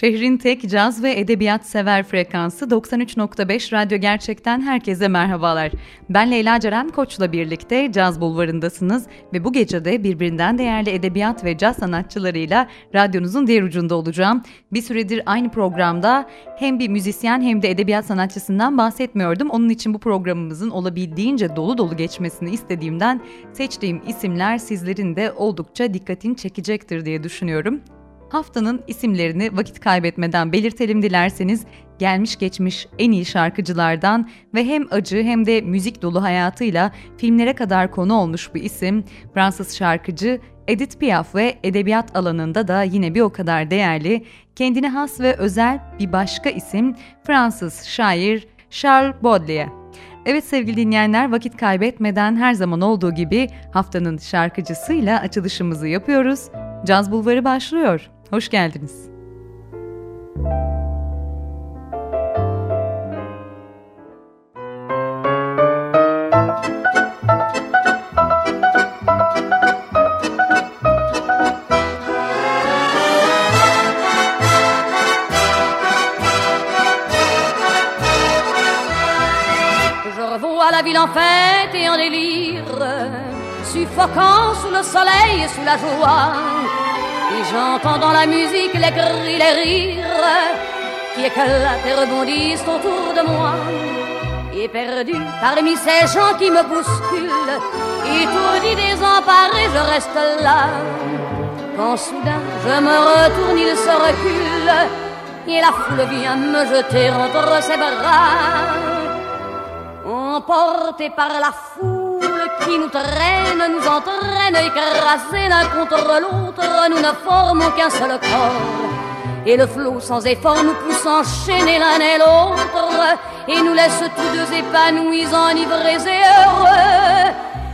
Şehrin tek caz ve edebiyat sever frekansı 93.5 Radyo Gerçek'ten herkese merhabalar. Ben Leyla Ceren Koç'la birlikte Caz Bulvarı'ndasınız ve bu gece de birbirinden değerli edebiyat ve caz sanatçılarıyla radyonuzun diğer ucunda olacağım. Bir süredir aynı programda hem bir müzisyen hem de edebiyat sanatçısından bahsetmiyordum. Onun için bu programımızın olabildiğince dolu dolu geçmesini istediğimden seçtiğim isimler sizlerin de oldukça dikkatini çekecektir diye düşünüyorum. Haftanın isimlerini vakit kaybetmeden belirtelim dilerseniz gelmiş geçmiş en iyi şarkıcılardan ve hem acı hem de müzik dolu hayatıyla filmlere kadar konu olmuş bir isim Fransız şarkıcı Edith Piaf ve edebiyat alanında da yine bir o kadar değerli, kendine has ve özel bir başka isim Fransız şair Charles Baudelaire. Evet sevgili dinleyenler vakit kaybetmeden her zaman olduğu gibi haftanın şarkıcısıyla açılışımızı yapıyoruz. Caz Bulvarı başlıyor. Hoş geldiniz. la ville en fête et en délire, suffocant sous le soleil et sous la joie j'entends dans la musique les cris, les rires qui éclatent et rebondissent autour de moi. Et perdu parmi ces gens qui me bousculent, étourdi, désemparé, je reste là. Quand soudain je me retourne, il se recule, et la foule vient me jeter entre ses bras. Emporté par la foule, qui nous traîne, nous entraîne, écrasés l'un contre l'autre, nous ne formons qu'un seul corps. Et le flot sans effort nous pousse enchaîner l'un et l'autre, et nous laisse tous deux épanouis, enivrés et heureux.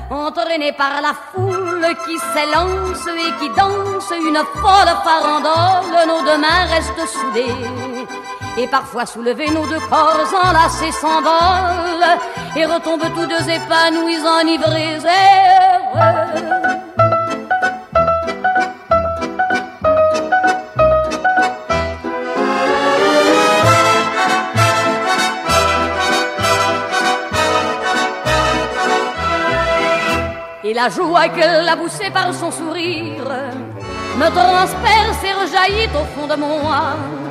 Entraînés par la foule qui s'élance et qui danse une folle farandole, nos deux mains restent soudées et parfois soulever nos deux corps enlacés s'envolent et retombent tous deux épanouis, enivrés et heureux. Et la joie qu'elle a poussée par son sourire me transperce et rejaillit au fond de mon âme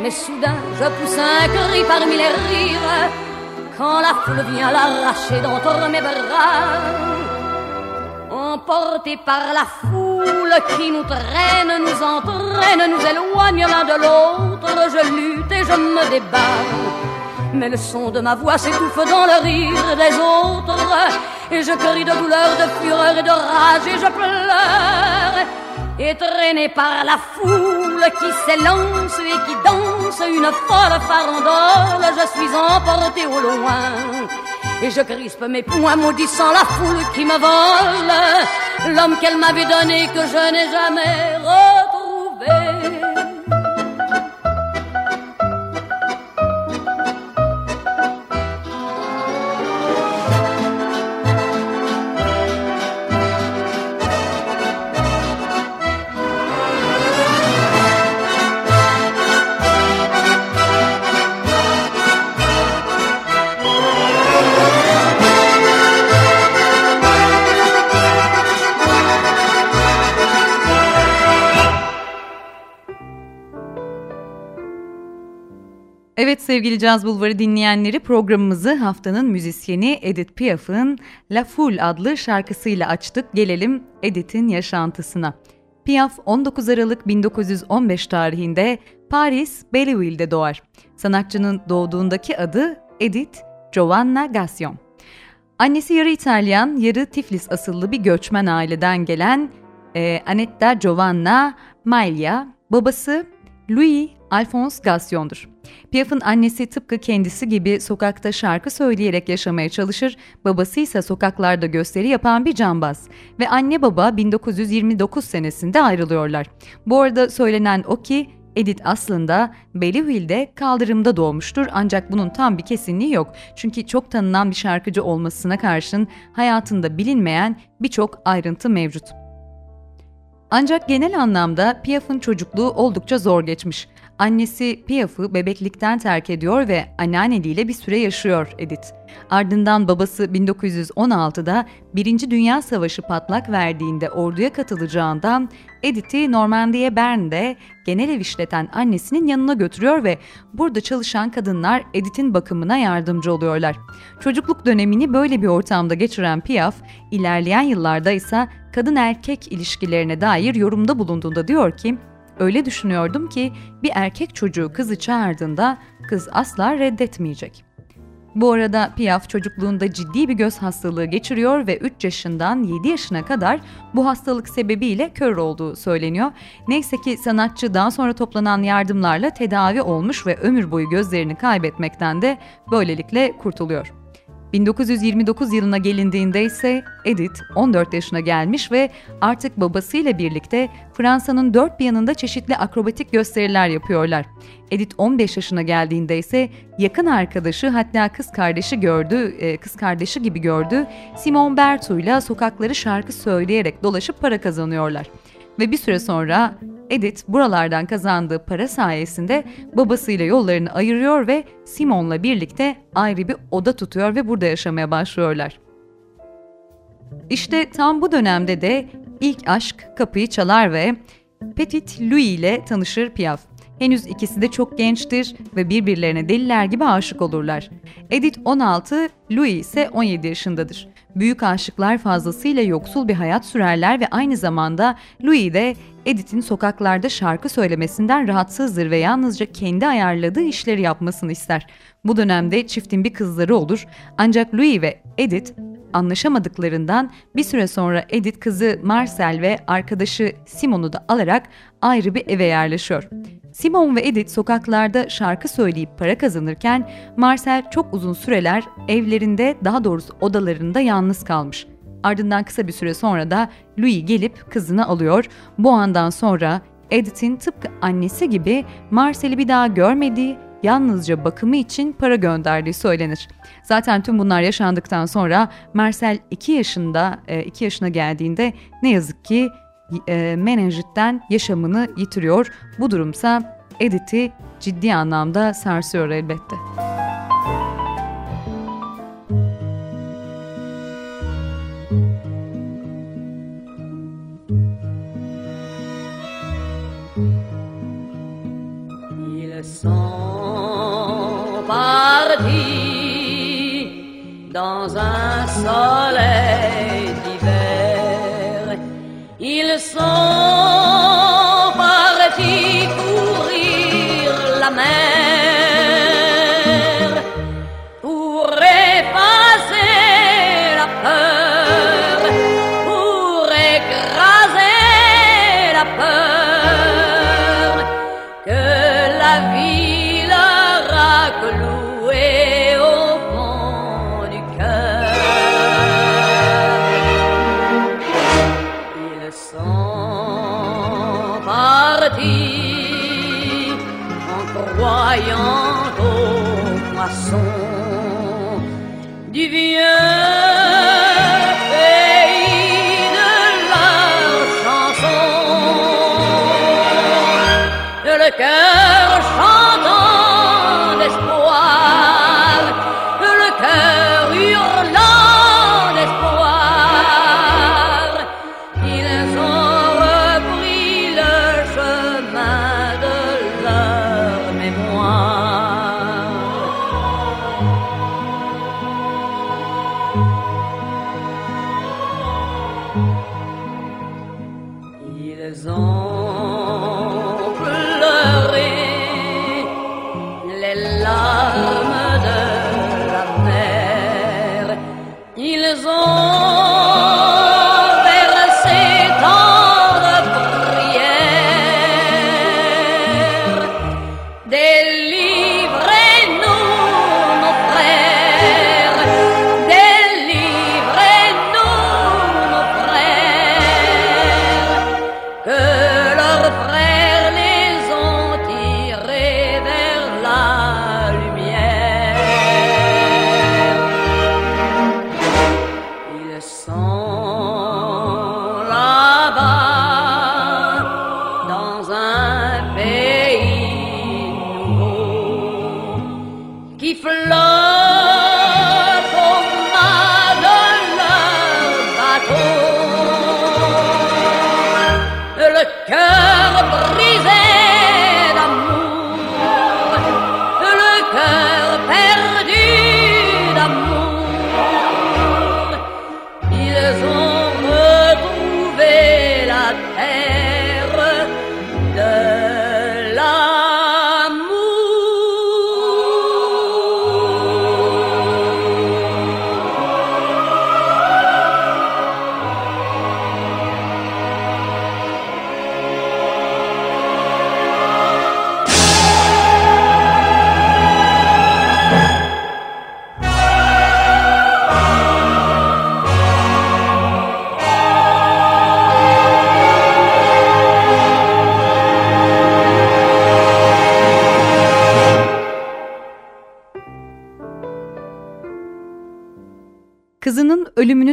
mais soudain, je pousse un cri parmi les rires. Quand la foule vient l'arracher d'entre mes bras. Emporté par la foule qui nous traîne, nous entraîne, nous éloigne l'un de l'autre, je lutte et je me débat. Mais le son de ma voix s'étouffe dans le rire des autres, et je crie de douleur, de fureur et de rage, et je pleure. Et par la foule qui s'élance et qui danse une folle farandole, je suis emporté au loin. Et je crispe mes poings maudissant la foule qui me vole, l'homme qu'elle m'avait donné que je n'ai jamais retrouvé. Evet sevgili Caz Bulvarı dinleyenleri programımızı haftanın müzisyeni Edith Piaf'ın La Foule adlı şarkısıyla açtık. Gelelim Edith'in yaşantısına. Piaf 19 Aralık 1915 tarihinde Paris, Belleville'de doğar. Sanatçının doğduğundaki adı Edith Giovanna Gassion. Annesi yarı İtalyan, yarı Tiflis asıllı bir göçmen aileden gelen e, Anetta Giovanna Maglia, babası Louis Alphonse Gassion'dur. Piaf'ın annesi tıpkı kendisi gibi sokakta şarkı söyleyerek yaşamaya çalışır, babası ise sokaklarda gösteri yapan bir cambaz. Ve anne baba 1929 senesinde ayrılıyorlar. Bu arada söylenen o ki Edith aslında Belleville'de kaldırımda doğmuştur ancak bunun tam bir kesinliği yok. Çünkü çok tanınan bir şarkıcı olmasına karşın hayatında bilinmeyen birçok ayrıntı mevcut. Ancak genel anlamda Piaf'ın çocukluğu oldukça zor geçmiş. Annesi Piaf'ı bebeklikten terk ediyor ve anneanneliğiyle bir süre yaşıyor Edith. Ardından babası 1916'da Birinci Dünya Savaşı patlak verdiğinde orduya katılacağından Edith'i Normandiya Bern'de genel ev işleten annesinin yanına götürüyor ve burada çalışan kadınlar Edith'in bakımına yardımcı oluyorlar. Çocukluk dönemini böyle bir ortamda geçiren Piaf, ilerleyen yıllarda ise kadın erkek ilişkilerine dair yorumda bulunduğunda diyor ki, Öyle düşünüyordum ki bir erkek çocuğu kızı çağırdığında kız asla reddetmeyecek. Bu arada Piaf çocukluğunda ciddi bir göz hastalığı geçiriyor ve 3 yaşından 7 yaşına kadar bu hastalık sebebiyle kör olduğu söyleniyor. Neyse ki sanatçı daha sonra toplanan yardımlarla tedavi olmuş ve ömür boyu gözlerini kaybetmekten de böylelikle kurtuluyor. 1929 yılına gelindiğinde ise Edith 14 yaşına gelmiş ve artık babasıyla birlikte Fransa'nın dört bir yanında çeşitli akrobatik gösteriler yapıyorlar. Edith 15 yaşına geldiğinde ise yakın arkadaşı hatta kız kardeşi gördü, e, kız kardeşi gibi gördü Simon Bertou ile sokakları şarkı söyleyerek dolaşıp para kazanıyorlar. Ve bir süre sonra Edith buralardan kazandığı para sayesinde babasıyla yollarını ayırıyor ve Simon'la birlikte ayrı bir oda tutuyor ve burada yaşamaya başlıyorlar. İşte tam bu dönemde de ilk aşk kapıyı çalar ve Petit Louis ile tanışır Piaf. Henüz ikisi de çok gençtir ve birbirlerine deliler gibi aşık olurlar. Edith 16, Louis ise 17 yaşındadır. Büyük aşıklar fazlasıyla yoksul bir hayat sürerler ve aynı zamanda Louis de Edith'in sokaklarda şarkı söylemesinden rahatsızdır ve yalnızca kendi ayarladığı işleri yapmasını ister. Bu dönemde çiftin bir kızları olur ancak Louis ve Edith anlaşamadıklarından bir süre sonra Edith kızı Marcel ve arkadaşı Simon'u da alarak ayrı bir eve yerleşiyor. Simon ve Edith sokaklarda şarkı söyleyip para kazanırken Marcel çok uzun süreler evlerinde daha doğrusu odalarında yalnız kalmış. Ardından kısa bir süre sonra da Louis gelip kızını alıyor. Bu andan sonra Edith'in tıpkı annesi gibi Marcel'i bir daha görmediği, yalnızca bakımı için para gönderdiği söylenir. Zaten tüm bunlar yaşandıktan sonra Marcel 2 yaşında 2 yaşına geldiğinde ne yazık ki e, menenjitten yaşamını yitiriyor. Bu durumsa Edith'i ciddi anlamda sarsıyor elbette. Dans un soleil d'hiver. Ils sont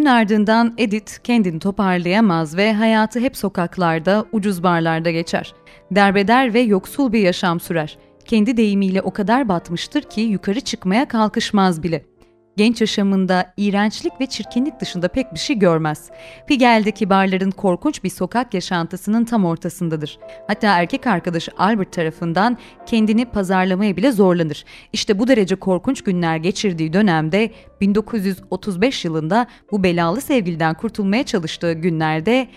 ardından Edith kendini toparlayamaz ve hayatı hep sokaklarda, ucuz barlarda geçer. Derbeder ve yoksul bir yaşam sürer. Kendi deyimiyle o kadar batmıştır ki yukarı çıkmaya kalkışmaz bile genç yaşamında iğrençlik ve çirkinlik dışında pek bir şey görmez. Pigel'deki barların korkunç bir sokak yaşantısının tam ortasındadır. Hatta erkek arkadaşı Albert tarafından kendini pazarlamaya bile zorlanır. İşte bu derece korkunç günler geçirdiği dönemde 1935 yılında bu belalı sevgiliden kurtulmaya çalıştığı günlerde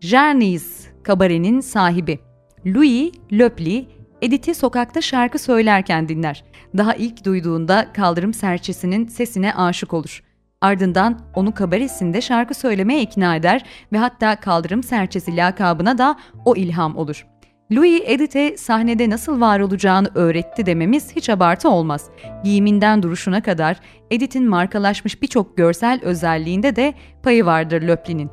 Jarnis kabarenin sahibi Louis Löpli Edith'i sokakta şarkı söylerken dinler. Daha ilk duyduğunda kaldırım serçesinin sesine aşık olur. Ardından onu kabaresinde şarkı söylemeye ikna eder ve hatta kaldırım serçesi lakabına da o ilham olur. Louis Edith'e sahnede nasıl var olacağını öğretti dememiz hiç abartı olmaz. Giyiminden duruşuna kadar Edith'in markalaşmış birçok görsel özelliğinde de payı vardır Löplin'in.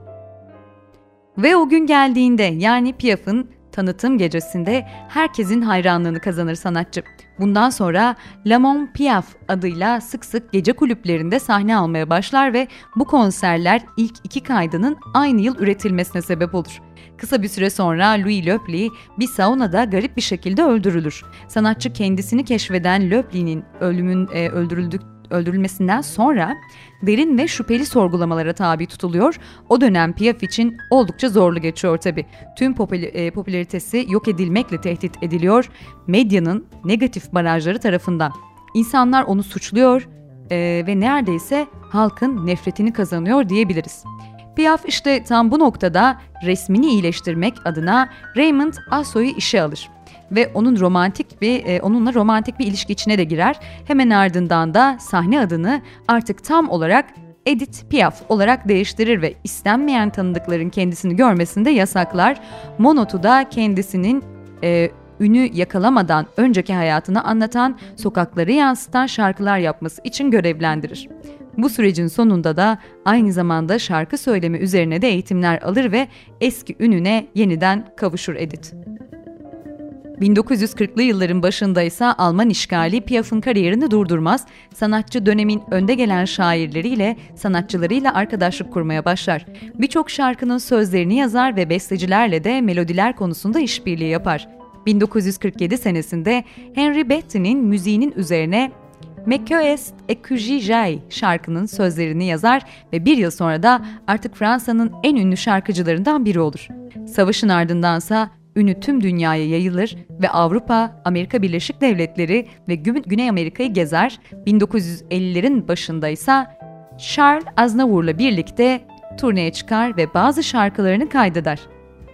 Ve o gün geldiğinde yani Piaf'ın tanıtım gecesinde herkesin hayranlığını kazanır sanatçı. Bundan sonra Lamont Piaf adıyla sık sık gece kulüplerinde sahne almaya başlar ve bu konserler ilk iki kaydının aynı yıl üretilmesine sebep olur. Kısa bir süre sonra Louis Löpli bir saunada garip bir şekilde öldürülür. Sanatçı kendisini keşfeden Löpli'nin ölümün e, öldürüldük öldürülmesinden sonra derin ve şüpheli sorgulamalara tabi tutuluyor. O dönem Piaf için oldukça zorlu geçiyor tabi. Tüm popüler, popülaritesi yok edilmekle tehdit ediliyor medyanın negatif barajları tarafından. İnsanlar onu suçluyor e, ve neredeyse halkın nefretini kazanıyor diyebiliriz. Piaf işte tam bu noktada resmini iyileştirmek adına Raymond Asso'yu işe alır ve onun romantik bir e, onunla romantik bir ilişki içine de girer. Hemen ardından da sahne adını artık tam olarak Edith Piaf olarak değiştirir ve istenmeyen tanıdıkların kendisini görmesinde yasaklar. Monot'u da kendisinin e, ünü yakalamadan önceki hayatını anlatan, sokakları yansıtan şarkılar yapması için görevlendirir. Bu sürecin sonunda da aynı zamanda şarkı söyleme üzerine de eğitimler alır ve eski ününe yeniden kavuşur Edith. 1940'lı yılların başında ise Alman işgali Piaf'ın kariyerini durdurmaz, sanatçı dönemin önde gelen şairleriyle, sanatçılarıyla arkadaşlık kurmaya başlar. Birçok şarkının sözlerini yazar ve bestecilerle de melodiler konusunda işbirliği yapar. 1947 senesinde Henry Betty'nin müziğinin üzerine "Me est écugijay şarkının sözlerini yazar ve bir yıl sonra da artık Fransa'nın en ünlü şarkıcılarından biri olur. Savaşın ardındansa ünü tüm dünyaya yayılır ve Avrupa, Amerika Birleşik Devletleri ve Güney Amerika'yı gezer. 1950'lerin başında ise Charles Aznavour'la birlikte turneye çıkar ve bazı şarkılarını kaydeder.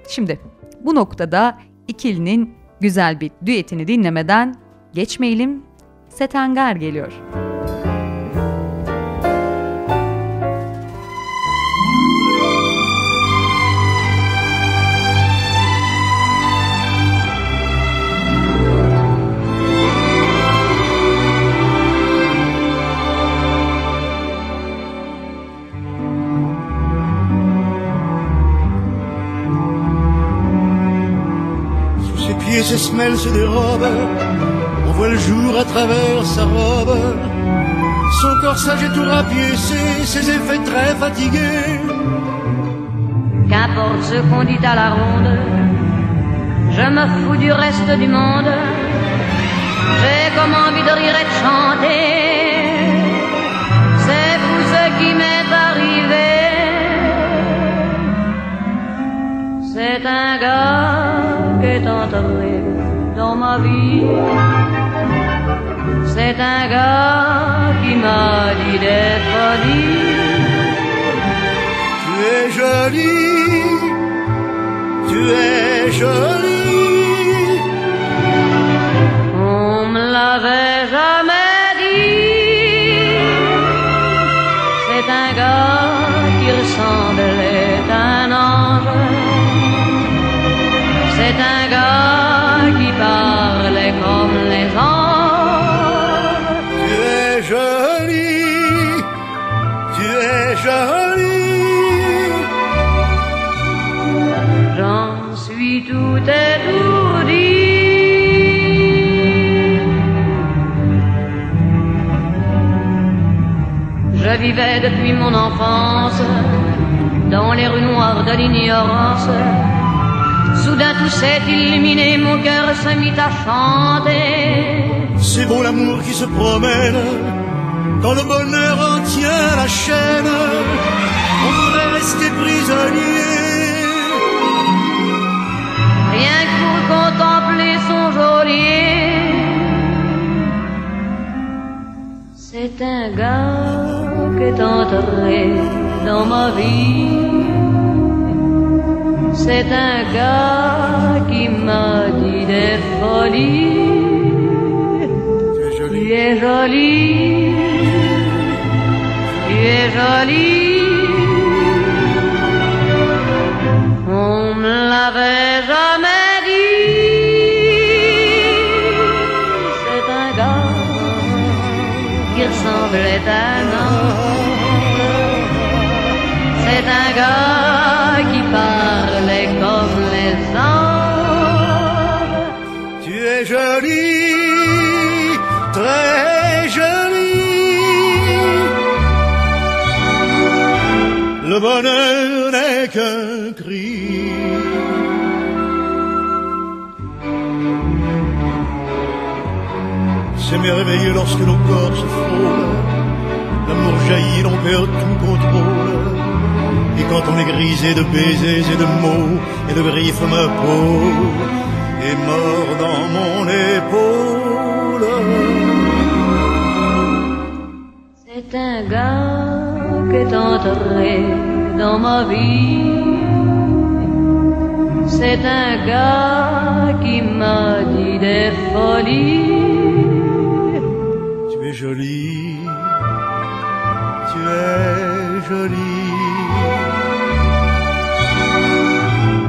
Şimdi bu noktada ikilinin güzel bir düetini dinlemeden geçmeyelim. Setengar geliyor. ses semelles se dérobent, on voit le jour à travers sa robe. Son corsage est tout rapiécé, ses effets très fatigués. Qu'importe ce qu'on dit à la ronde, je me fous du reste du monde. J'ai comme envie de rire et de chanter. C'est tout ce qui m'est arrivé. C'est un gars qui est entré dans ma vie. C'est un gars qui m'a dit des folies. Tu es jolie, tu es jolie. On me l'avait vivais depuis mon enfance dans les rues noires de l'ignorance. Soudain tout s'est illuminé, mon cœur se mit à chanter. C'est beau l'amour qui se promène, quand le bonheur en la chaîne. Est entré dans ma vie. C'est un gars qui m'a dit des folies. Tu es Tu jolie, es jolie, tu es jolie. C'est merveilleux lorsque nos corps se frôlent. L'amour jaillit, l'on perd tout contrôle. Et quand on est grisé de baisers et de mots et de griffes, ma peau est mort dans mon épaule. C'est un gars qui est entré dans ma vie. C'est un gars qui m'a dit des folies. Jolie, tu es jolie.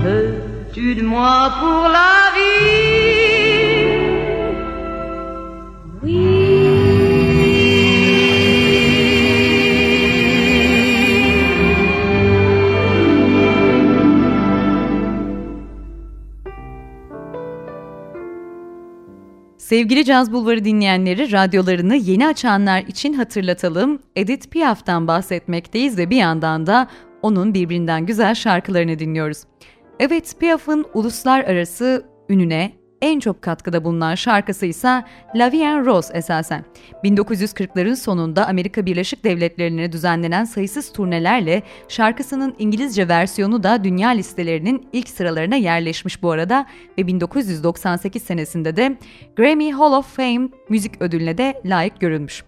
Veux-tu de moi pour la vie? Sevgili Caz Bulvarı dinleyenleri, radyolarını yeni açanlar için hatırlatalım. Edith Piaf'tan bahsetmekteyiz ve bir yandan da onun birbirinden güzel şarkılarını dinliyoruz. Evet, Piaf'ın uluslararası ününe en çok katkıda bulunan şarkısı ise La Vie en Rose esasen. 1940'ların sonunda Amerika Birleşik Devletleri'ne düzenlenen sayısız turnelerle şarkısının İngilizce versiyonu da dünya listelerinin ilk sıralarına yerleşmiş bu arada ve 1998 senesinde de Grammy Hall of Fame müzik ödülüne de layık görülmüş.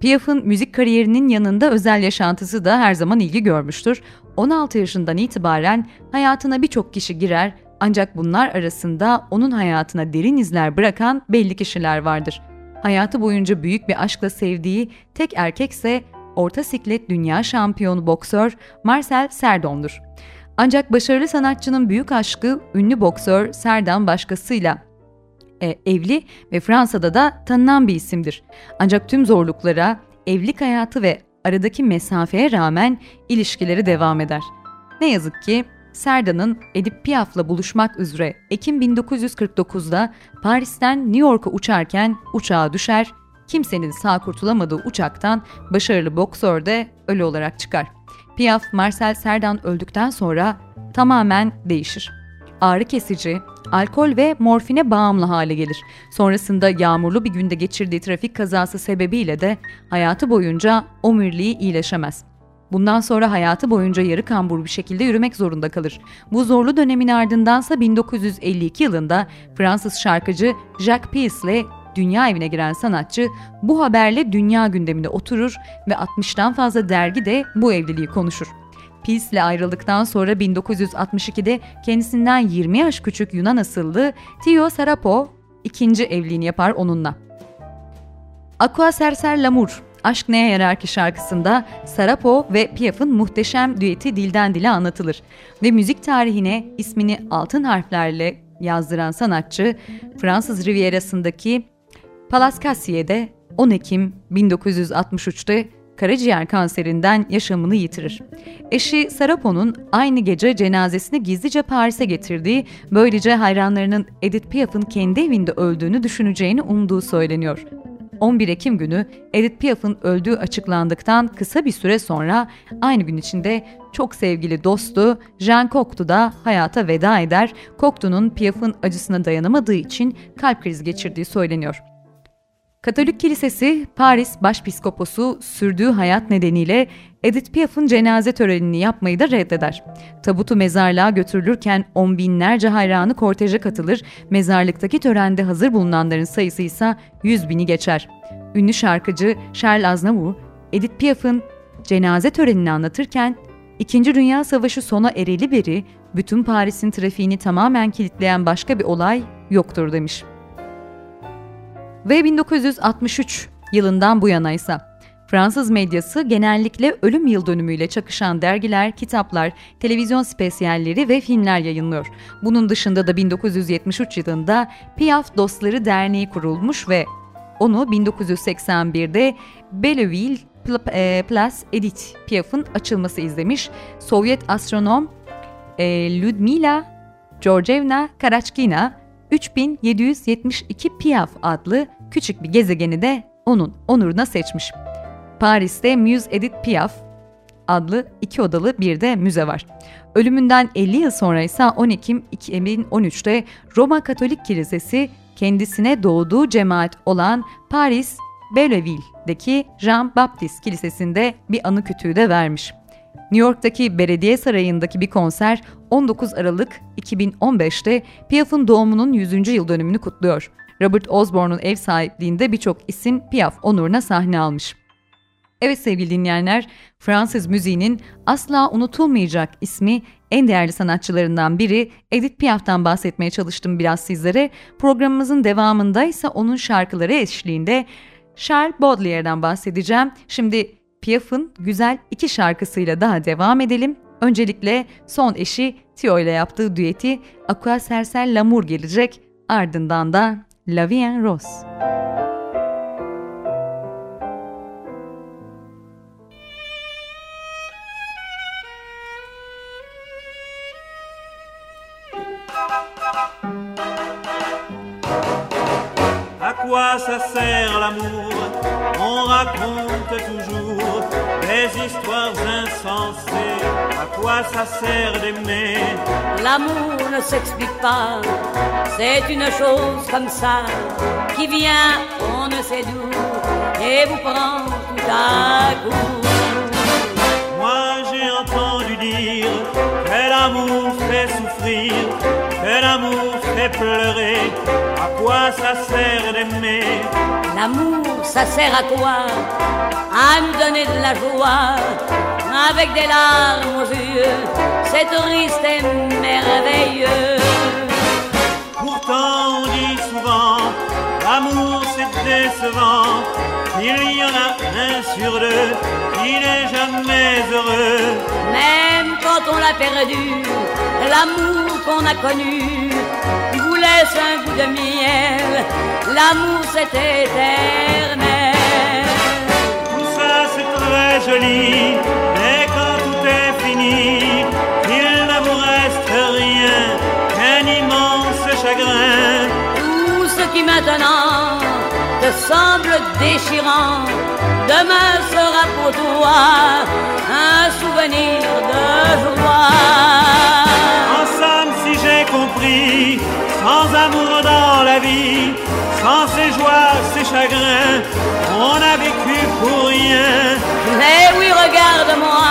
Piaf'ın müzik kariyerinin yanında özel yaşantısı da her zaman ilgi görmüştür. 16 yaşından itibaren hayatına birçok kişi girer ancak bunlar arasında onun hayatına derin izler bırakan belli kişiler vardır. Hayatı boyunca büyük bir aşkla sevdiği tek erkekse orta siklet dünya şampiyonu boksör Marcel Serdon'dur. Ancak başarılı sanatçının büyük aşkı ünlü boksör Serdan başkasıyla e, evli ve Fransa'da da tanınan bir isimdir. Ancak tüm zorluklara, evlilik hayatı ve aradaki mesafeye rağmen ilişkileri devam eder. Ne yazık ki Serdan'ın Edip Piaf'la buluşmak üzere Ekim 1949'da Paris'ten New York'a uçarken uçağa düşer kimsenin sağ kurtulamadığı uçaktan başarılı boksör de ölü olarak çıkar. Piaf, Marcel Cerdan öldükten sonra tamamen değişir. Ağrı kesici, alkol ve morfine bağımlı hale gelir. Sonrasında yağmurlu bir günde geçirdiği trafik kazası sebebiyle de hayatı boyunca omuriliği iyileşemez. Bundan sonra hayatı boyunca yarı kambur bir şekilde yürümek zorunda kalır. Bu zorlu dönemin ardındansa 1952 yılında Fransız şarkıcı Jacques Pies'le dünya evine giren sanatçı bu haberle dünya gündemine oturur ve 60'tan fazla dergi de bu evliliği konuşur. Pies'le ayrıldıktan sonra 1962'de kendisinden 20 yaş küçük Yunan asıllı Tio Sarapo ikinci evliliğini yapar onunla. Aqua Serser Lamur Aşk Neye Yarar Ki şarkısında Sarapo ve Piaf'ın muhteşem düeti dilden dile anlatılır ve müzik tarihine ismini altın harflerle yazdıran sanatçı Fransız Rivierası'ndaki Palace Cassier'de 10 Ekim 1963'te karaciğer kanserinden yaşamını yitirir. Eşi Sarapo'nun aynı gece cenazesini gizlice Paris'e getirdiği, böylece hayranlarının Edith Piaf'ın kendi evinde öldüğünü düşüneceğini umduğu söyleniyor. 11 Ekim günü Edith Piaf'ın öldüğü açıklandıktan kısa bir süre sonra aynı gün içinde çok sevgili dostu Jean Cocteau da hayata veda eder. Cocteau'nun Piaf'ın acısına dayanamadığı için kalp krizi geçirdiği söyleniyor. Katolik Kilisesi Paris Başpiskoposu sürdüğü hayat nedeniyle Edith Piaf'ın cenaze törenini yapmayı da reddeder. Tabutu mezarlığa götürülürken on binlerce hayranı korteje katılır, mezarlıktaki törende hazır bulunanların sayısı ise yüz bini geçer. Ünlü şarkıcı Charles Aznavour, Edith Piaf'ın cenaze törenini anlatırken, İkinci Dünya Savaşı sona ereli beri bütün Paris'in trafiğini tamamen kilitleyen başka bir olay yoktur demiş. Ve 1963 yılından bu yana ise Fransız medyası genellikle ölüm yıl dönümüyle çakışan dergiler, kitaplar, televizyon spesiyalleri ve filmler yayınlıyor. Bunun dışında da 1973 yılında Piaf Dostları Derneği kurulmuş ve onu 1981'de Belleville e, Place Edith Piaf'ın açılması izlemiş. Sovyet astronom e, Ludmila Georgievna Karachkina 3772 Piaf adlı küçük bir gezegeni de onun onuruna seçmiş. Paris'te Muse Edith Piaf adlı iki odalı bir de müze var. Ölümünden 50 yıl sonra ise 10 Ekim 2013'te Roma Katolik Kilisesi kendisine doğduğu cemaat olan Paris Belleville'deki Jean Baptiste Kilisesi'nde bir anı kütüğü de vermiş. New York'taki Belediye Sarayı'ndaki bir konser 19 Aralık 2015'te Piaf'ın doğumunun 100. yıl dönümünü kutluyor. Robert Osborne'un ev sahipliğinde birçok isim Piaf onuruna sahne almış. Evet sevgili dinleyenler, Fransız müziğinin asla unutulmayacak ismi en değerli sanatçılarından biri Edith Piaf'tan bahsetmeye çalıştım biraz sizlere. Programımızın devamında ise onun şarkıları eşliğinde Charles Baudelaire'den bahsedeceğim. Şimdi Piaf'ın güzel iki şarkısıyla daha devam edelim. Öncelikle son eşi Tio ile yaptığı düeti Aqua Sersel Lamour gelecek. Ardından da La Vie en Rose. À quoi ça sert l'amour On raconte toujours des histoires insensées. À quoi ça sert d'aimer? L'amour ne s'explique pas, c'est une chose comme ça qui vient, on ne sait d'où, et vous prend tout à coup. Moi j'ai entendu dire que l'amour fait souffrir, que l'amour fait pleurer. À quoi ça sert d'aimer? L'amour, ça sert à quoi? À nous donner de la joie, avec des larmes aux yeux, c'est triste et merveilleux. Pourtant on dit souvent, l'amour c'est décevant. Il y en a un sur deux qui n'est jamais heureux. Même quand on l'a perdu, l'amour qu'on a connu laisse un goût de miel? L'amour c'est éternel. Tout ça c'est très joli, mais quand tout est fini, il ne vous reste rien qu'un immense chagrin. Tout ce qui maintenant te te semble déchirant, demain sera pour toi un souvenir regarde-moi,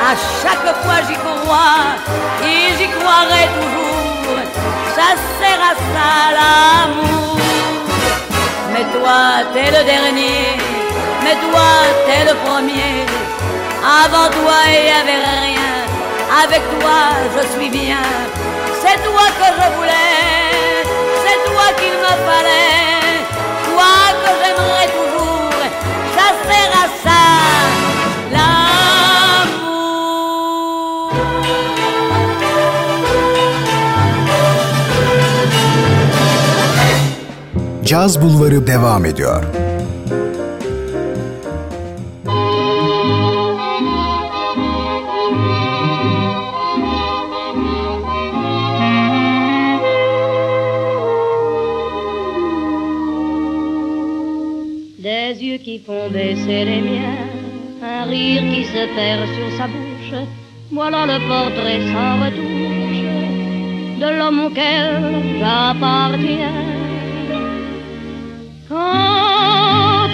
à chaque fois j'y crois, et j'y croirai toujours, ça sert à ça l'amour. Mais toi, t'es le dernier, mais toi, t'es le premier, avant toi, il n'y avait rien, avec toi, je suis bien, c'est toi que je voulais, c'est toi qu'il me fallait, toi que j'aimerais toujours, ça sert à Caz Bulvarı devam ediyor. Des yeux qui font baisser les miens, un rire qui se perd sur sa bouche, voilà le portrait sans retouche de l'homme auquel j'appartiens.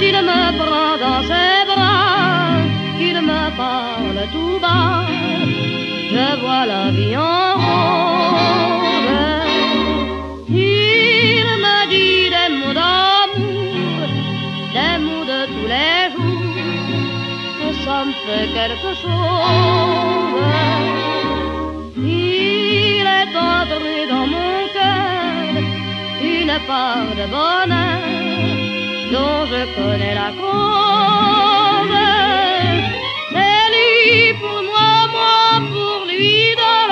Il me prend dans ses bras, qu'il me parle tout bas, je vois la vie en rose. Il me dit des mots d'amour, des mots de tous les jours, et ça me fait quelque chose. Il est entré dans mon cœur une part de bonheur dont je connais la cause. C'est lui pour moi, moi pour lui dans la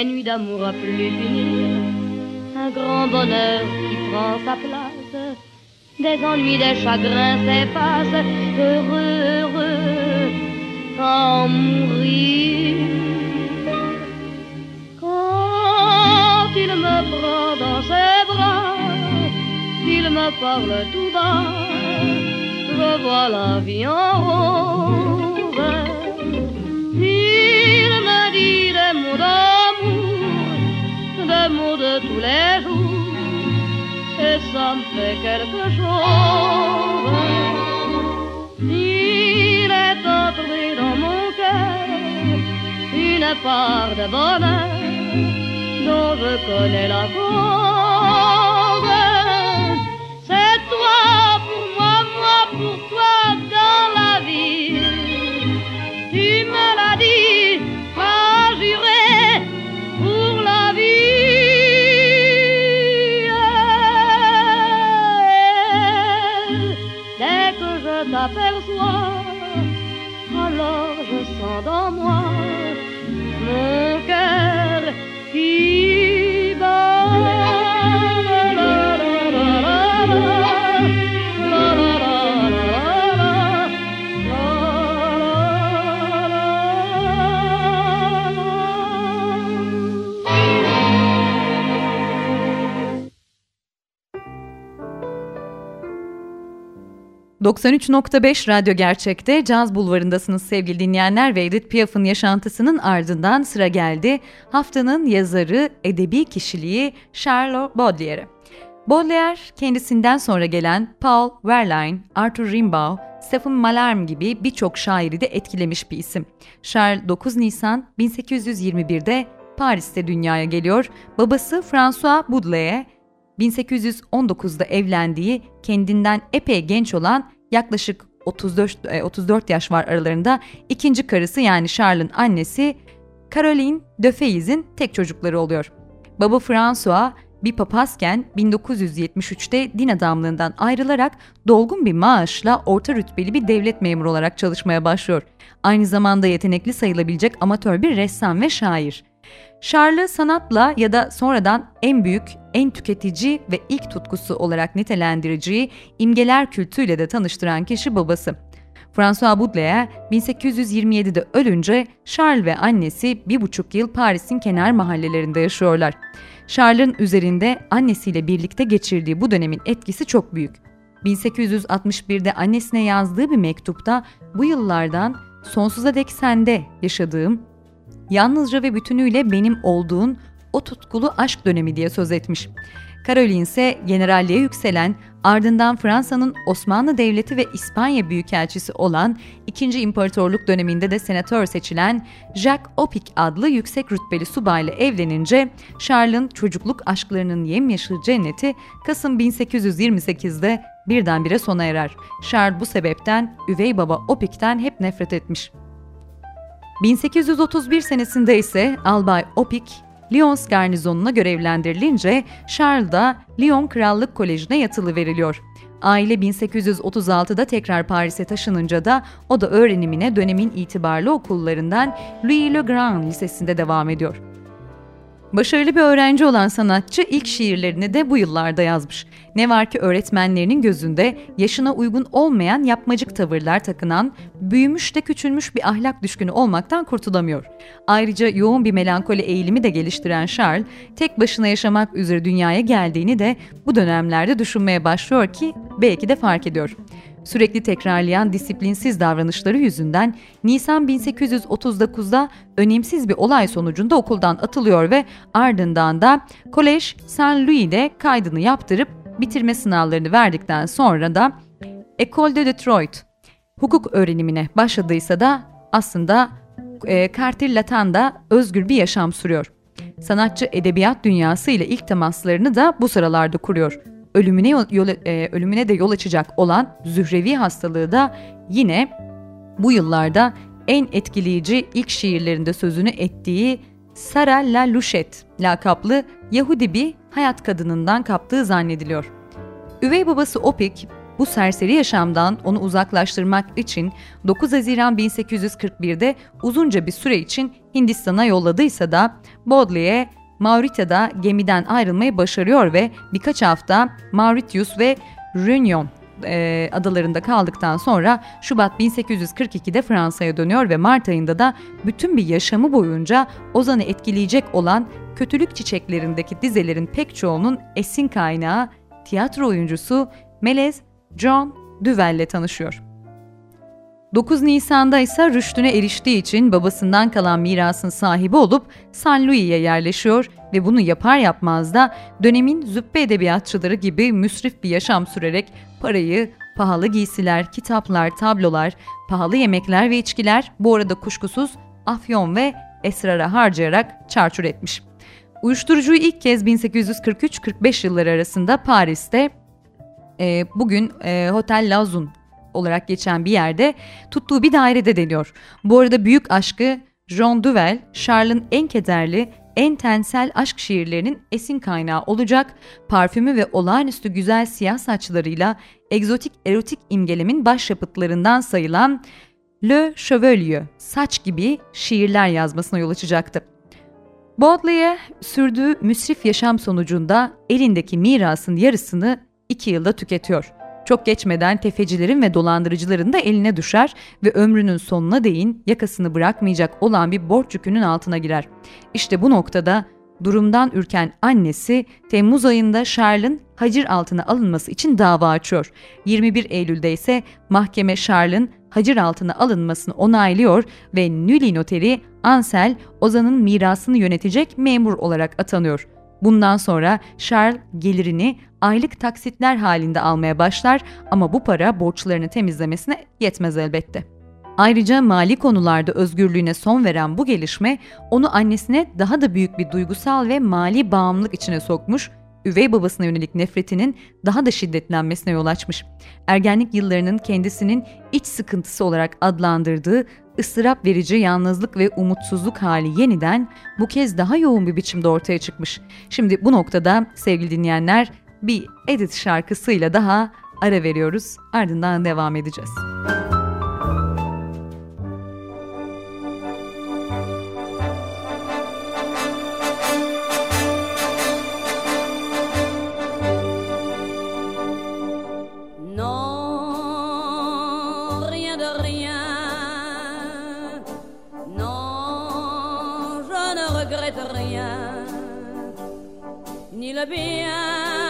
Des nuits d'amour à plus finir, un grand bonheur qui prend sa place. Des ennuis, des chagrins s'effacent, heureux, heureux, en mourir. Quand il me prend dans ses bras, il me parle tout bas, je vois la vie en rose. Mots de tous les jours, et ça me fait quelque chose. Il est entré dans mon cœur une part de bonheur dont je connais la cause. C'est toi pour moi, moi pour toi ...93.5 Radyo Gerçek'te Caz Bulvarı'ndasınız sevgili dinleyenler ve Edith Piaf'ın yaşantısının ardından sıra geldi haftanın yazarı, edebi kişiliği Charles Baudelaire'e. Baudelaire, kendisinden sonra gelen Paul Verlaine, Arthur Rimbaud, Stephen Mallarmé gibi birçok şairi de etkilemiş bir isim. Charles 9 Nisan 1821'de Paris'te dünyaya geliyor. Babası François Baudelaire, 1819'da evlendiği kendinden epey genç olan yaklaşık 34 e, 34 yaş var aralarında ikinci karısı yani Charles'ın annesi Caroline de tek çocukları oluyor. Baba François bir papazken 1973'te din adamlığından ayrılarak dolgun bir maaşla orta rütbeli bir devlet memuru olarak çalışmaya başlıyor. Aynı zamanda yetenekli sayılabilecek amatör bir ressam ve şair. Charles'ı sanatla ya da sonradan en büyük, en tüketici ve ilk tutkusu olarak nitelendireceği imgeler kültüyle de tanıştıran kişi babası. François Baudelaire 1827'de ölünce Charles ve annesi bir buçuk yıl Paris'in kenar mahallelerinde yaşıyorlar. Charles'ın üzerinde annesiyle birlikte geçirdiği bu dönemin etkisi çok büyük. 1861'de annesine yazdığı bir mektupta bu yıllardan sonsuza dek sende yaşadığım, yalnızca ve bütünüyle benim olduğun o tutkulu aşk dönemi diye söz etmiş. Caroline ise generalliğe yükselen, ardından Fransa'nın Osmanlı Devleti ve İspanya Büyükelçisi olan 2. İmparatorluk döneminde de senatör seçilen Jacques Opic adlı yüksek rütbeli subayla evlenince Charles'ın çocukluk aşklarının yemyeşil cenneti Kasım 1828'de birdenbire sona erer. Charles bu sebepten üvey baba Opic'ten hep nefret etmiş. 1831 senesinde ise Albay Opic Lyons garnizonuna görevlendirilince Charles da Lyon Krallık Koleji'ne yatılı veriliyor. Aile 1836'da tekrar Paris'e taşınınca da o da öğrenimine dönemin itibarlı okullarından Louis Le Grand Lisesi'nde devam ediyor. Başarılı bir öğrenci olan sanatçı ilk şiirlerini de bu yıllarda yazmış. Ne var ki öğretmenlerinin gözünde yaşına uygun olmayan yapmacık tavırlar takınan, büyümüş de küçülmüş bir ahlak düşkünü olmaktan kurtulamıyor. Ayrıca yoğun bir melankoli eğilimi de geliştiren Charles, tek başına yaşamak üzere dünyaya geldiğini de bu dönemlerde düşünmeye başlıyor ki belki de fark ediyor. Sürekli tekrarlayan disiplinsiz davranışları yüzünden Nisan 1839'da önemsiz bir olay sonucunda okuldan atılıyor ve ardından da Kolej Saint Louis'de kaydını yaptırıp bitirme sınavlarını verdikten sonra da École de Detroit hukuk öğrenimine başladıysa da aslında e, Cartier Latan'da özgür bir yaşam sürüyor. Sanatçı edebiyat dünyası ile ilk temaslarını da bu sıralarda kuruyor ölümüne yol, e, ölümüne de yol açacak olan Zührevi hastalığı da yine bu yıllarda en etkileyici ilk şiirlerinde sözünü ettiği Sarah La Louchette lakaplı Yahudi bir hayat kadınından kaptığı zannediliyor. Üvey babası Opik bu serseri yaşamdan onu uzaklaştırmak için 9 Haziran 1841'de uzunca bir süre için Hindistan'a yolladıysa da Baudelaire Mauritia'da gemiden ayrılmayı başarıyor ve birkaç hafta Mauritius ve Réunion e, adalarında kaldıktan sonra Şubat 1842'de Fransa'ya dönüyor ve Mart ayında da bütün bir yaşamı boyunca Ozan'ı etkileyecek olan Kötülük Çiçeklerindeki dizelerin pek çoğunun esin kaynağı tiyatro oyuncusu Melez John Duvel ile tanışıyor. 9 Nisan'da ise rüştüne eriştiği için babasından kalan mirasın sahibi olup San Louis'e yerleşiyor ve bunu yapar yapmaz da dönemin züppe edebiyatçıları gibi müsrif bir yaşam sürerek parayı, pahalı giysiler, kitaplar, tablolar, pahalı yemekler ve içkiler bu arada kuşkusuz afyon ve esrara harcayarak çarçur etmiş. Uyuşturucuyu ilk kez 1843-45 yılları arasında Paris'te e, bugün e, Hotel Lazun olarak geçen bir yerde tuttuğu bir dairede deniyor. Bu arada büyük aşkı Jean Duvel, Charles'ın en kederli, en tensel aşk şiirlerinin esin kaynağı olacak, parfümü ve olağanüstü güzel siyah saçlarıyla egzotik erotik imgelemin başyapıtlarından sayılan Le Chevalier, saç gibi şiirler yazmasına yol açacaktı. Baudelaire sürdüğü müsrif yaşam sonucunda elindeki mirasın yarısını iki yılda tüketiyor. Çok geçmeden tefecilerin ve dolandırıcıların da eline düşer ve ömrünün sonuna değin yakasını bırakmayacak olan bir borç yükünün altına girer. İşte bu noktada durumdan ürken annesi Temmuz ayında Charles'ın hacir altına alınması için dava açıyor. 21 Eylül'de ise mahkeme Charles'ın hacir altına alınmasını onaylıyor ve Nüli noteri Ansel Ozan'ın mirasını yönetecek memur olarak atanıyor. Bundan sonra Charles gelirini aylık taksitler halinde almaya başlar ama bu para borçlarını temizlemesine yetmez elbette. Ayrıca mali konularda özgürlüğüne son veren bu gelişme onu annesine daha da büyük bir duygusal ve mali bağımlılık içine sokmuş, üvey babasına yönelik nefretinin daha da şiddetlenmesine yol açmış. Ergenlik yıllarının kendisinin iç sıkıntısı olarak adlandırdığı ıstırap verici yalnızlık ve umutsuzluk hali yeniden bu kez daha yoğun bir biçimde ortaya çıkmış. Şimdi bu noktada sevgili dinleyenler bir Edith şarkısıyla daha ara veriyoruz. Ardından devam edeceğiz. regrette rien, ni le bien.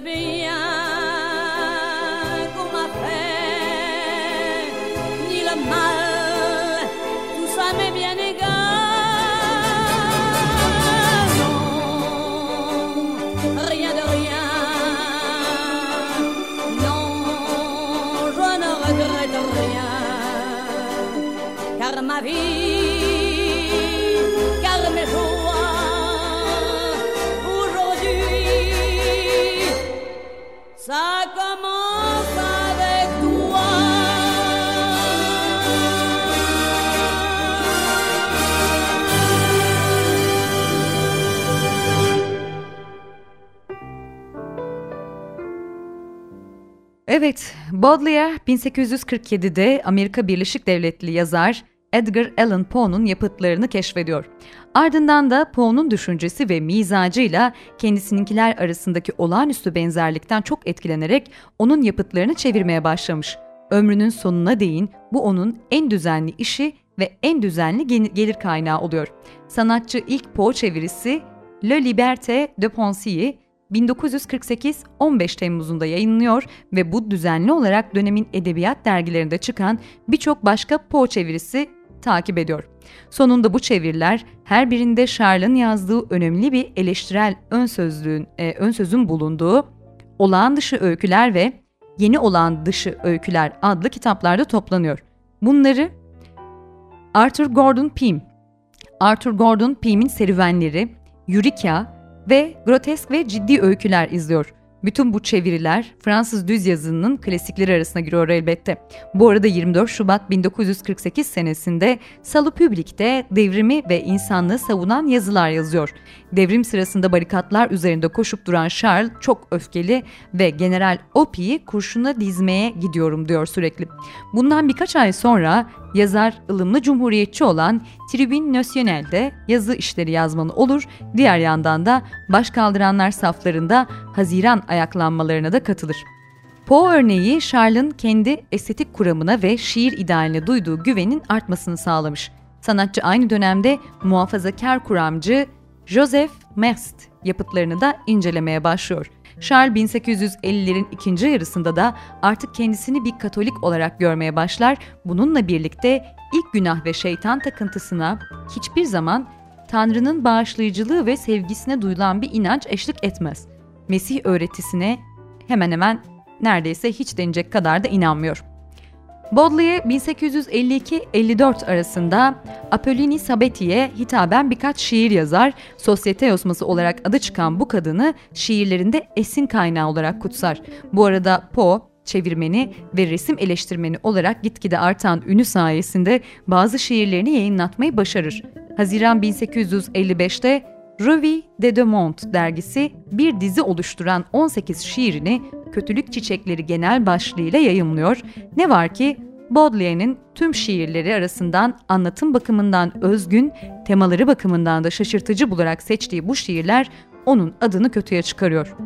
bien Evet, Baudelaire 1847'de Amerika Birleşik Devletli yazar Edgar Allan Poe'nun yapıtlarını keşfediyor. Ardından da Poe'nun düşüncesi ve mizacıyla kendisininkiler arasındaki olağanüstü benzerlikten çok etkilenerek onun yapıtlarını çevirmeye başlamış. Ömrünün sonuna değin bu onun en düzenli işi ve en düzenli gelir kaynağı oluyor. Sanatçı ilk Poe çevirisi Le Liberté de Pensier 1948 15 Temmuz'unda yayınlıyor ve bu düzenli olarak dönemin edebiyat dergilerinde çıkan birçok başka Poe çevirisi takip ediyor. Sonunda bu çeviriler her birinde Charles'ın yazdığı önemli bir eleştirel ön sözlüğün e, ön sözün bulunduğu Olağan Dışı Öyküler ve Yeni Olağan Dışı Öyküler adlı kitaplarda toplanıyor. Bunları Arthur Gordon Pym, Arthur Gordon Pym'in serüvenleri, Eureka ve grotesk ve ciddi öyküler izliyor. Bütün bu çeviriler Fransız düz yazının klasikleri arasına giriyor elbette. Bu arada 24 Şubat 1948 senesinde Salı Publik'te devrimi ve insanlığı savunan yazılar yazıyor. Devrim sırasında barikatlar üzerinde koşup duran Charles çok öfkeli ve General Opie'yi kurşuna dizmeye gidiyorum diyor sürekli. Bundan birkaç ay sonra yazar ılımlı cumhuriyetçi olan Tribune National'de yazı işleri yazmanı olur, diğer yandan da baş kaldıranlar saflarında Haziran ayaklanmalarına da katılır. Poe örneği Charles'ın kendi estetik kuramına ve şiir idealine duyduğu güvenin artmasını sağlamış. Sanatçı aynı dönemde muhafazakar kuramcı Joseph Merst yapıtlarını da incelemeye başlıyor. Charles 1850'lerin ikinci yarısında da artık kendisini bir Katolik olarak görmeye başlar. Bununla birlikte ilk günah ve şeytan takıntısına hiçbir zaman Tanrı'nın bağışlayıcılığı ve sevgisine duyulan bir inanç eşlik etmez. Mesih öğretisine hemen hemen neredeyse hiç denecek kadar da inanmıyor. Baudelaire 1852-54 arasında Apollini Sabeti'ye hitaben birkaç şiir yazar, sosyete yosması olarak adı çıkan bu kadını şiirlerinde esin kaynağı olarak kutsar. Bu arada Poe, çevirmeni ve resim eleştirmeni olarak gitgide artan ünü sayesinde bazı şiirlerini yayınlatmayı başarır. Haziran 1855'te Revue de Deux dergisi bir dizi oluşturan 18 şiirini Kötülük Çiçekleri genel başlığıyla yayımlıyor. Ne var ki Baudelaire'nin tüm şiirleri arasından anlatım bakımından özgün, temaları bakımından da şaşırtıcı bularak seçtiği bu şiirler onun adını kötüye çıkarıyor.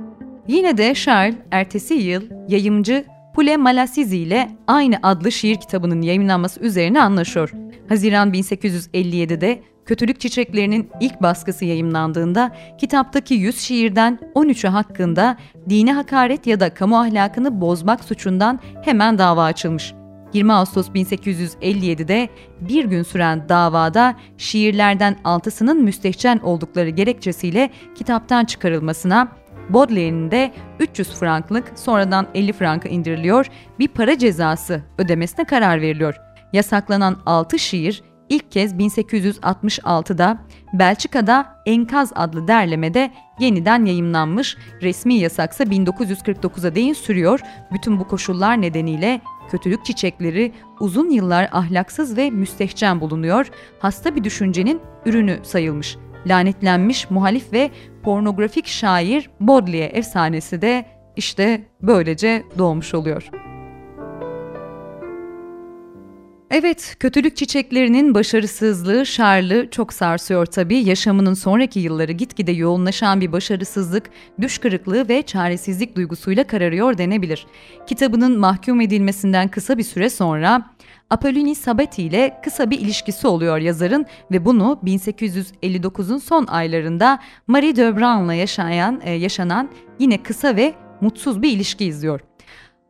Yine de Charles ertesi yıl yayımcı Pule Malasizi ile aynı adlı şiir kitabının yayınlanması üzerine anlaşıyor. Haziran 1857'de Kötülük Çiçeklerinin ilk baskısı yayımlandığında kitaptaki 100 şiirden 13'ü hakkında dine hakaret ya da kamu ahlakını bozmak suçundan hemen dava açılmış. 20 Ağustos 1857'de bir gün süren davada şiirlerden altısının müstehcen oldukları gerekçesiyle kitaptan çıkarılmasına, Baudelaire'nin de 300 franklık sonradan 50 franka indiriliyor, bir para cezası ödemesine karar veriliyor. Yasaklanan 6 şiir ilk kez 1866'da Belçika'da Enkaz adlı derlemede yeniden yayımlanmış, resmi yasaksa 1949'a değin sürüyor. Bütün bu koşullar nedeniyle kötülük çiçekleri uzun yıllar ahlaksız ve müstehcen bulunuyor, hasta bir düşüncenin ürünü sayılmış. Lanetlenmiş muhalif ve pornografik şair Baudelaire efsanesi de işte böylece doğmuş oluyor. Evet, kötülük çiçeklerinin başarısızlığı Charles'ı çok sarsıyor tabii. Yaşamının sonraki yılları gitgide yoğunlaşan bir başarısızlık, düş kırıklığı ve çaresizlik duygusuyla kararıyor denebilir. Kitabının mahkum edilmesinden kısa bir süre sonra Apolloni Sabati ile kısa bir ilişkisi oluyor yazarın ve bunu 1859'un son aylarında Marie de Braun'la yaşayan, e, yaşanan yine kısa ve mutsuz bir ilişki izliyor.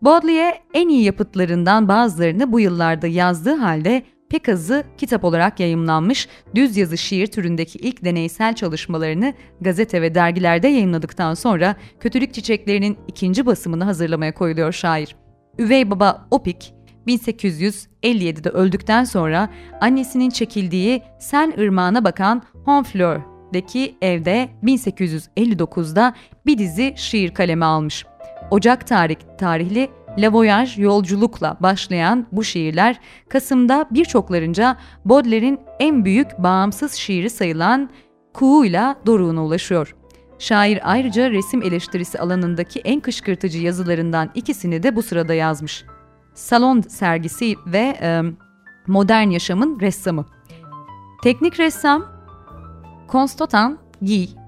Baudelaire en iyi yapıtlarından bazılarını bu yıllarda yazdığı halde pek azı kitap olarak yayımlanmış düz yazı şiir türündeki ilk deneysel çalışmalarını gazete ve dergilerde yayınladıktan sonra Kötülük Çiçeklerinin ikinci basımını hazırlamaya koyuluyor şair. Üvey baba Opik, 1857'de öldükten sonra annesinin çekildiği Sen Irmağı'na bakan Honfleur'deki evde 1859'da bir dizi şiir kaleme almış. Ocak tarih, tarihli La Voyage yolculukla başlayan bu şiirler Kasım'da birçoklarınca Baudelaire'in en büyük bağımsız şiiri sayılan Kuğu'yla doruğuna ulaşıyor. Şair ayrıca resim eleştirisi alanındaki en kışkırtıcı yazılarından ikisini de bu sırada yazmış. Salon sergisi ve e, modern yaşamın ressamı. Teknik ressam Konstantin Guy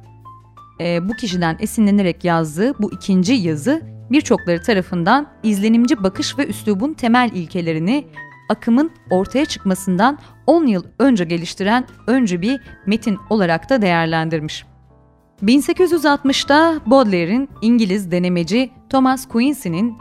e, bu kişiden esinlenerek yazdığı bu ikinci yazı birçokları tarafından izlenimci bakış ve üslubun temel ilkelerini akımın ortaya çıkmasından 10 yıl önce geliştiren öncü bir metin olarak da değerlendirmiş. 1860'da Baudelaire'in İngiliz denemeci Thomas Quincy'nin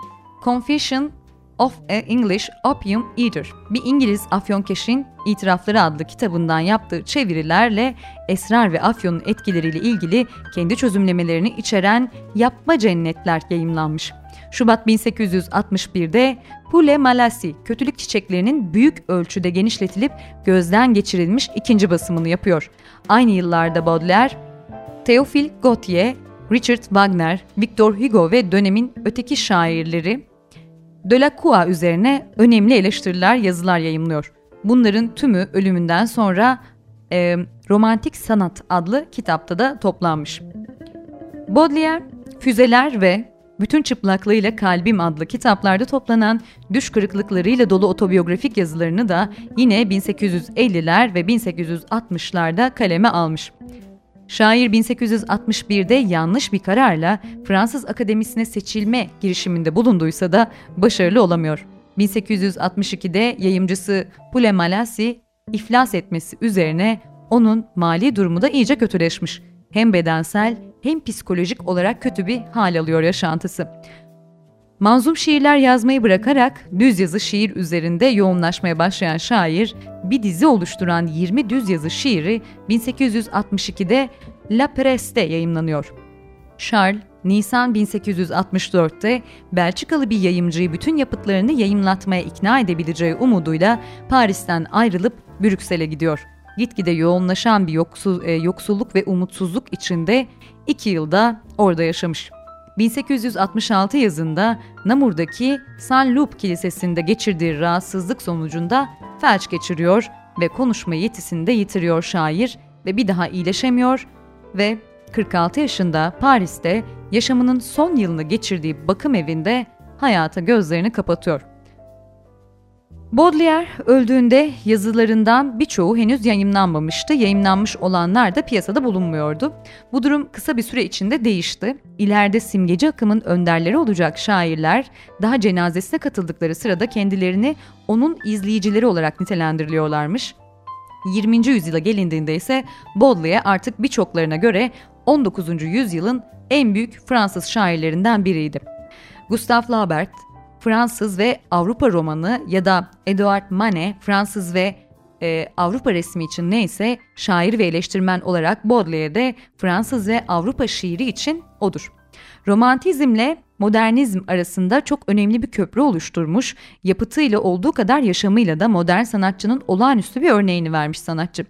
Confession of a English Opium Eater, bir İngiliz afyonkeşin itirafları adlı kitabından yaptığı çevirilerle esrar ve afyonun etkileriyle ilgili kendi çözümlemelerini içeren Yapma Cennetler yayımlanmış. Şubat 1861'de Pule Malasi, kötülük çiçeklerinin büyük ölçüde genişletilip gözden geçirilmiş ikinci basımını yapıyor. Aynı yıllarda Baudelaire, Théophile Gautier, Richard Wagner, Victor Hugo ve dönemin öteki şairleri Delacroix üzerine önemli eleştiriler, yazılar yayımlıyor. Bunların tümü ölümünden sonra e, Romantik Sanat adlı kitapta da toplanmış. Baudelaire, Füzeler ve bütün çıplaklığıyla Kalbim adlı kitaplarda toplanan düş kırıklıklarıyla dolu otobiyografik yazılarını da yine 1850'ler ve 1860'larda kaleme almış. Şair 1861'de yanlış bir kararla Fransız Akademisi'ne seçilme girişiminde bulunduysa da başarılı olamıyor. 1862'de yayımcısı Pule Malasi iflas etmesi üzerine onun mali durumu da iyice kötüleşmiş. Hem bedensel hem psikolojik olarak kötü bir hal alıyor yaşantısı. Manzum şiirler yazmayı bırakarak düz yazı şiir üzerinde yoğunlaşmaya başlayan şair, bir dizi oluşturan 20 düz yazı şiiri 1862'de La Presse yayımlanıyor. Charles, Nisan 1864'te Belçikalı bir yayımcıyı bütün yapıtlarını yayımlatmaya ikna edebileceği umuduyla Paris'ten ayrılıp Brüksel'e gidiyor. Gitgide yoğunlaşan bir yoksul, e, yoksulluk ve umutsuzluk içinde iki yılda orada yaşamış. 1866 yazında Namur'daki San Loup Kilisesi'nde geçirdiği rahatsızlık sonucunda felç geçiriyor ve konuşma yetisini de yitiriyor şair ve bir daha iyileşemiyor ve 46 yaşında Paris'te yaşamının son yılını geçirdiği bakım evinde hayata gözlerini kapatıyor. Baudelaire öldüğünde yazılarından birçoğu henüz yayımlanmamıştı. Yayımlanmış olanlar da piyasada bulunmuyordu. Bu durum kısa bir süre içinde değişti. İleride simgeci akımın önderleri olacak şairler daha cenazesine katıldıkları sırada kendilerini onun izleyicileri olarak nitelendiriliyorlarmış. 20. yüzyıla gelindiğinde ise Baudelaire artık birçoklarına göre 19. yüzyılın en büyük Fransız şairlerinden biriydi. Gustave Flaubert, Fransız ve Avrupa romanı ya da Edouard Manet, Fransız ve e, Avrupa resmi için neyse şair ve eleştirmen olarak Baudelaire'de Fransız ve Avrupa şiiri için odur. Romantizmle modernizm arasında çok önemli bir köprü oluşturmuş, yapıtıyla olduğu kadar yaşamıyla da modern sanatçının olağanüstü bir örneğini vermiş sanatçı.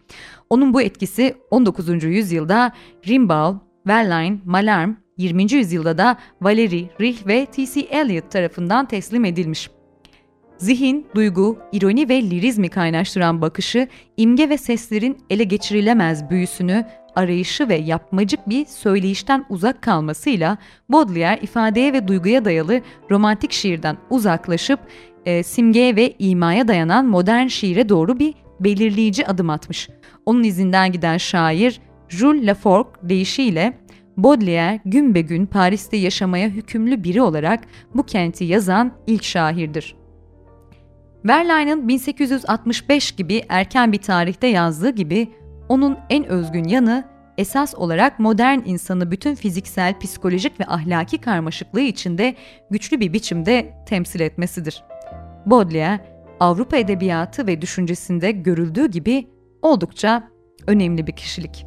Onun bu etkisi 19. yüzyılda Rimbaud, Verlaine, Mallarmé, 20. yüzyılda da Valery, Rih ve T.C. Eliot tarafından teslim edilmiş. Zihin, duygu, ironi ve lirizmi kaynaştıran bakışı, imge ve seslerin ele geçirilemez büyüsünü, arayışı ve yapmacık bir söyleyişten uzak kalmasıyla Baudelaire ifadeye ve duyguya dayalı romantik şiirden uzaklaşıp e, simgeye ve imaya dayanan modern şiire doğru bir belirleyici adım atmış. Onun izinden giden şair Jules Laforgue deyişiyle Baudelaire gün be gün Paris'te yaşamaya hükümlü biri olarak bu kenti yazan ilk şairdir. Verlaine'ın 1865 gibi erken bir tarihte yazdığı gibi onun en özgün yanı esas olarak modern insanı bütün fiziksel, psikolojik ve ahlaki karmaşıklığı içinde güçlü bir biçimde temsil etmesidir. Baudelaire, Avrupa edebiyatı ve düşüncesinde görüldüğü gibi oldukça önemli bir kişilik.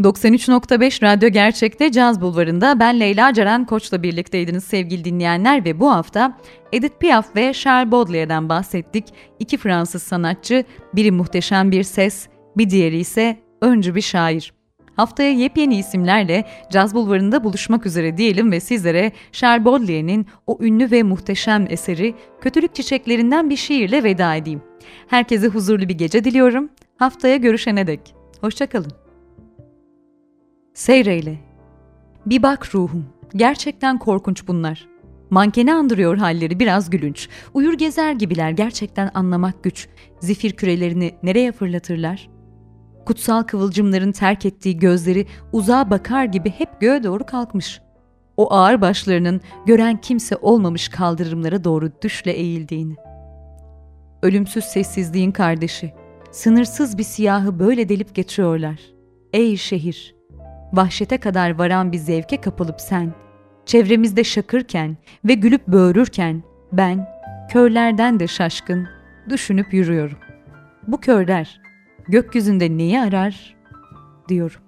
...93.5 Radyo Gerçek'te Caz Bulvarı'nda ben Leyla Ceren Koç'la birlikteydiniz sevgili dinleyenler ve bu hafta Edith Piaf ve Charles Baudelaire'den bahsettik. İki Fransız sanatçı, biri muhteşem bir ses, bir diğeri ise öncü bir şair. Haftaya yepyeni isimlerle Caz Bulvarı'nda buluşmak üzere diyelim ve sizlere Charles Baudelaire'nin o ünlü ve muhteşem eseri Kötülük Çiçeklerinden bir şiirle veda edeyim. Herkese huzurlu bir gece diliyorum. Haftaya görüşene dek. Hoşçakalın. Seyreyle. Bir bak ruhum. Gerçekten korkunç bunlar. Mankeni andırıyor halleri biraz gülünç. Uyur gezer gibiler gerçekten anlamak güç. Zifir kürelerini nereye fırlatırlar? Kutsal kıvılcımların terk ettiği gözleri uzağa bakar gibi hep göğe doğru kalkmış. O ağır başlarının gören kimse olmamış kaldırımlara doğru düşle eğildiğini. Ölümsüz sessizliğin kardeşi, sınırsız bir siyahı böyle delip geçiyorlar. Ey şehir! Vahşete kadar varan bir zevke kapılıp sen, çevremizde şakırken ve gülüp böğürürken ben, körlerden de şaşkın, düşünüp yürüyorum. Bu körler, gökyüzünde neyi arar diyorum.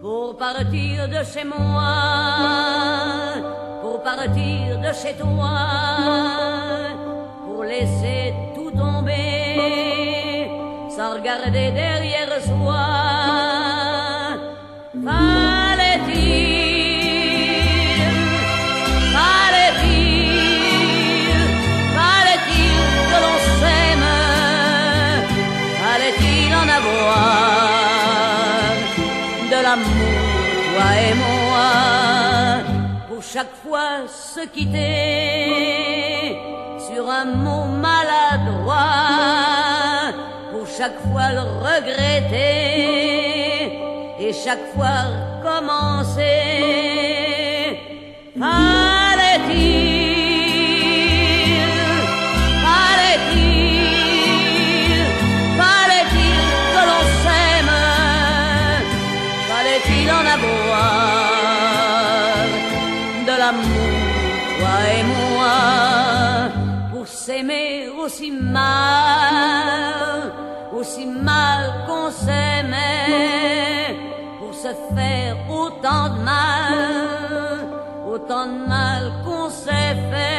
Pour partir de chez moi, partir de chez toi, pour laisser tout tomber, sans regarder derrière soi. Pour chaque fois se quitter sur un mot maladroit, pour chaque fois le regretter et chaque fois recommencer. Aussi mal, aussi mal qu'on s'aimait, pour se faire autant de mal, autant de mal qu'on s'est fait.